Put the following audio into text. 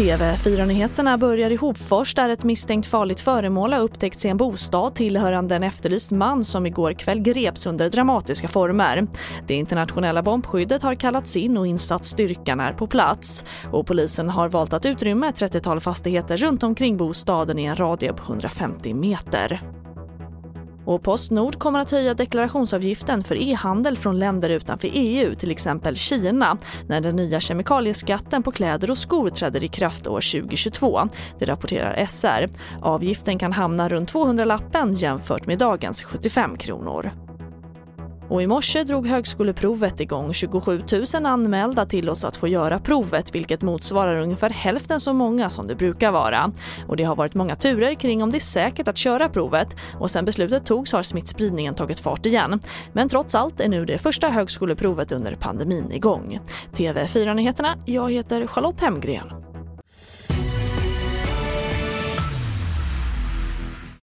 TV4-nyheterna börjar i Hofors där ett misstänkt farligt föremål har upptäckts i en bostad tillhörande en efterlyst man som igår kväll greps under dramatiska former. Det internationella bombskyddet har kallats in och insatsstyrkan är på plats. Och polisen har valt att utrymma ett 30-tal fastigheter runt omkring bostaden i en radie på 150 meter. Och Postnord kommer att höja deklarationsavgiften för e-handel från länder utanför EU, till exempel Kina, när den nya kemikalieskatten på kläder och skor träder i kraft år 2022. Det rapporterar SR. Avgiften kan hamna runt 200 lappen jämfört med dagens 75 kronor. Och i morse drog högskoleprovet igång. 27 000 anmälda tillåts att få göra provet vilket motsvarar ungefär hälften så många som det brukar vara. Och det har varit många turer kring om det är säkert att köra provet och sen beslutet togs har smittspridningen tagit fart igen. Men trots allt är nu det första högskoleprovet under pandemin igång. TV4-nyheterna, jag heter Charlotte Hemgren.